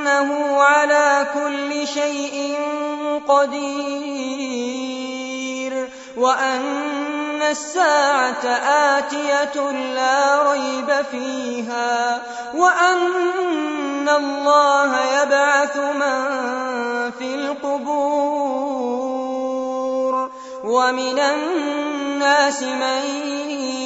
وأنه على كل شيء قدير وأن الساعة آتية لا ريب فيها وأن الله يبعث من في القبور ومن الناس من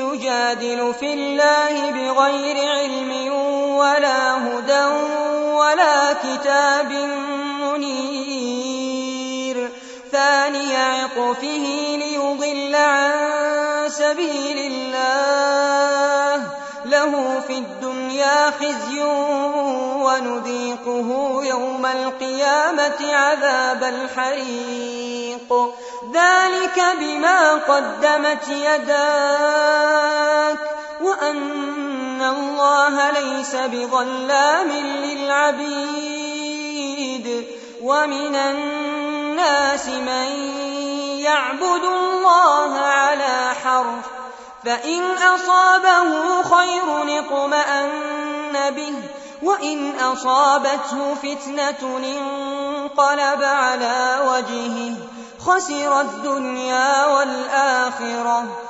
يجادل في الله بغير علم ولا هدى ولا كتاب منير. ثاني عطفه ليضل عن سبيل الله. له في الدنيا خزي ونذيقه يوم القيامة عذاب الحريق. ذلك بما قدمت يداك وأن الله ليس بظلام للعبيد ومن الناس من يعبد الله على حرف فإن أصابه خير اطمأن به وإن أصابته فتنة انقلب على وجهه خسر الدنيا والآخرة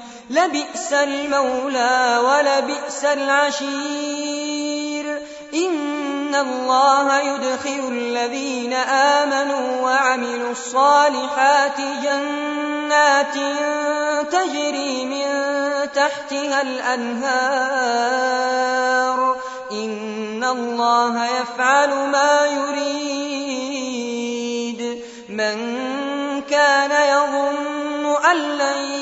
لبئس المولى ولبئس العشير. إن الله يدخل الذين آمنوا وعملوا الصالحات جنات تجري من تحتها الأنهار. الله يفعل ما يريد. من كان يظن أن لن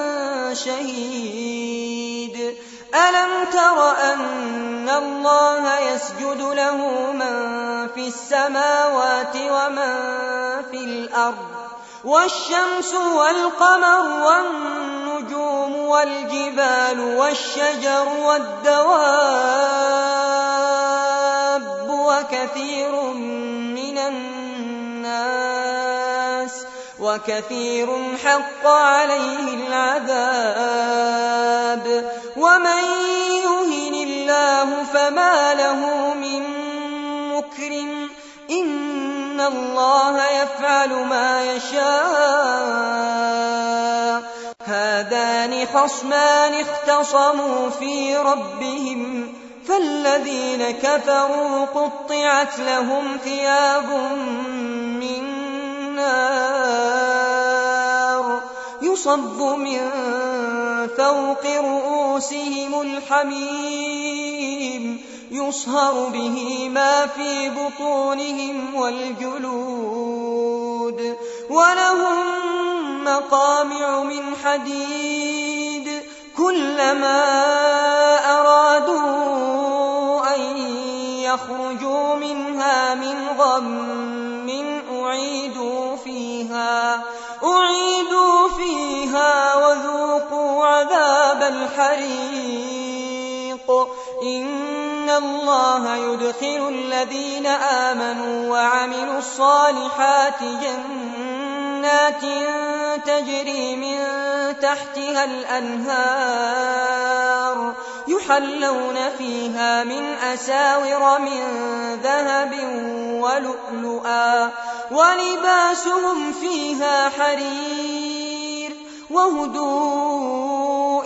شهيد. ألم تر أن الله يسجد له من في السماوات ومن في الأرض والشمس والقمر والنجوم والجبال والشجر والدواب وكثير من وكثير حق عليه العذاب. ومن يهن الله فما له من مكرم إن الله يفعل ما يشاء. هذان خصمان اختصموا في ربهم. فالذين كفروا قطعت لهم ثياب من نار. يصب من فوق رؤوسهم الحميم يصهر به ما في بطونهم والجلود. ولهم مقامع من حديد كلما أرادوا أن يخرجوا منها من غم أعيدوا فيها أعيدوا الحريق. إن الله يدخل الذين آمنوا وعملوا الصالحات جنات تجري من تحتها الأنهار يحلون فيها من أساور من ذهب ولؤلؤا ولباسهم فيها حرير وهدوا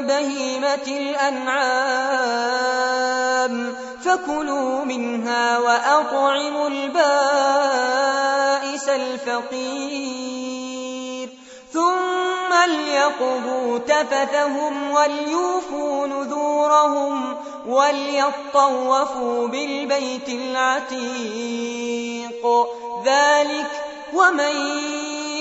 بهيمة الأنعام فكلوا منها وأطعموا البائس الفقير. ثم ليقضوا تفثهم وليوفوا نذورهم وليطوفوا بالبيت العتيق. ذلك ومن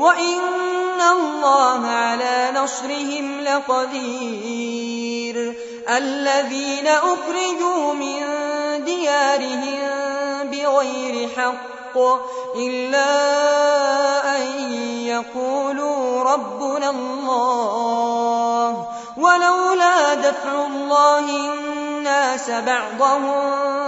وإن الله على نصرهم لقدير الذين أخرجوا من ديارهم بغير حق إلا أن يقولوا ربنا الله ولولا دفع الله الناس بعضهم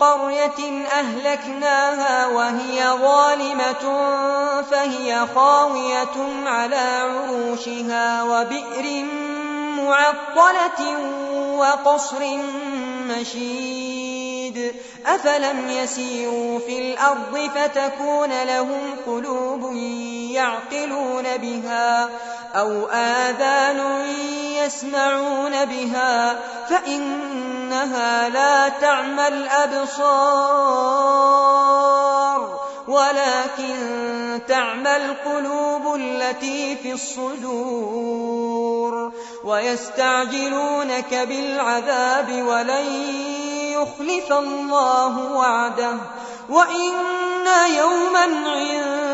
قرية أهلكناها وهي ظالمة فهي خاوية على عروشها وبئر معطلة وقصر مشيد. أفلم يسيروا في الأرض فتكون لهم قلوب يعقلون بها. أو آذان يسمعون بها فإنها لا تعمى الأبصار ولكن تعمى القلوب التي في الصدور ويستعجلونك بالعذاب ولن يخلف الله وعده وإن يوما عند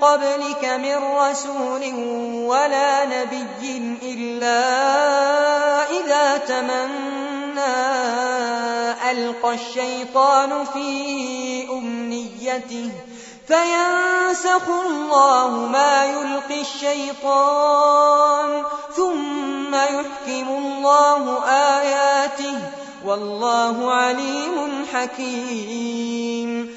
قبلك من رسول ولا نبي إلا إذا تمنى ألقى الشيطان في أمنيته فينسخ الله ما يلقي الشيطان ثم يحكم الله آياته والله عليم حكيم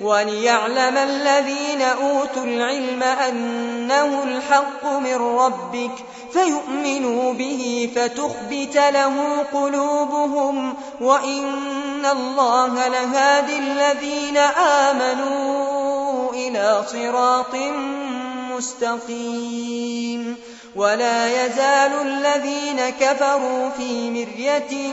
وليعلم الذين أوتوا العلم أنه الحق من ربك فيؤمنوا به فتخبت له قلوبهم وإن الله لهادي الذين آمنوا إلى صراط مستقيم ولا يزال الذين كفروا في مرية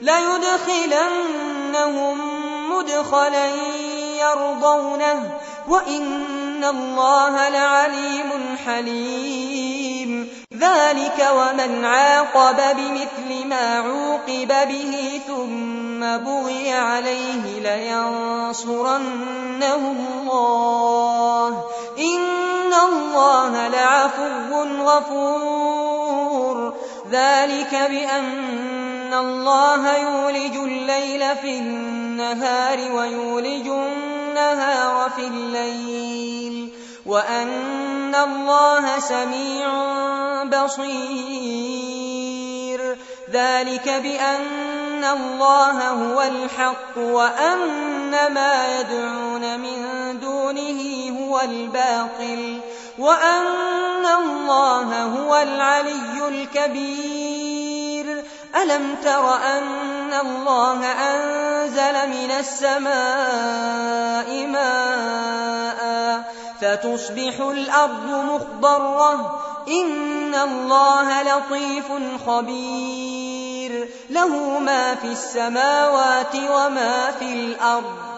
ليدخلنهم مدخلا يرضونه وإن الله لعليم حليم. ذلك ومن عاقب بمثل ما عوقب به ثم بغي عليه لينصرنه الله. إن الله لعفو غفور. ذلك بأن الله يولج الليل في النهار ويولج النهار في الليل وأن الله سميع بصير. ذلك بأن الله هو الحق وأن ما يدعون من دونه هو الباطل وأن الله هو العلي الكبير. ألم تر أن الله أنزل من السماء ماء فتصبح الأرض مخضرة؟ إن الله لطيف خبير. له ما في السماوات وما في الأرض.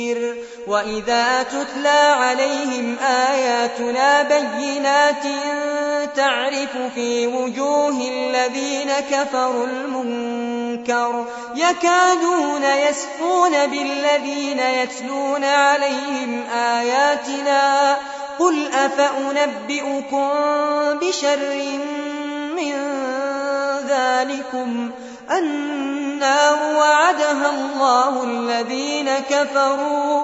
وإذا تتلى عليهم آياتنا بينات تعرف في وجوه الذين كفروا المنكر يكادون يسفون بالذين يتلون عليهم آياتنا قل أفأنبئكم بشر من ذلكم النار وعدها الله الذين كفروا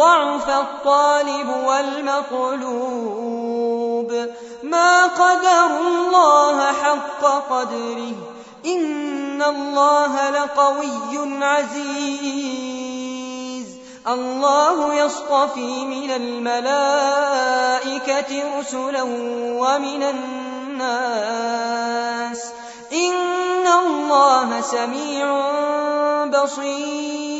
ضعف الطالب والمطلوب ما قدر الله حق قدره. إن الله لقوي عزيز. الله يصطفي من الملائكة رسلا ومن الناس. إن الله سميع بصير.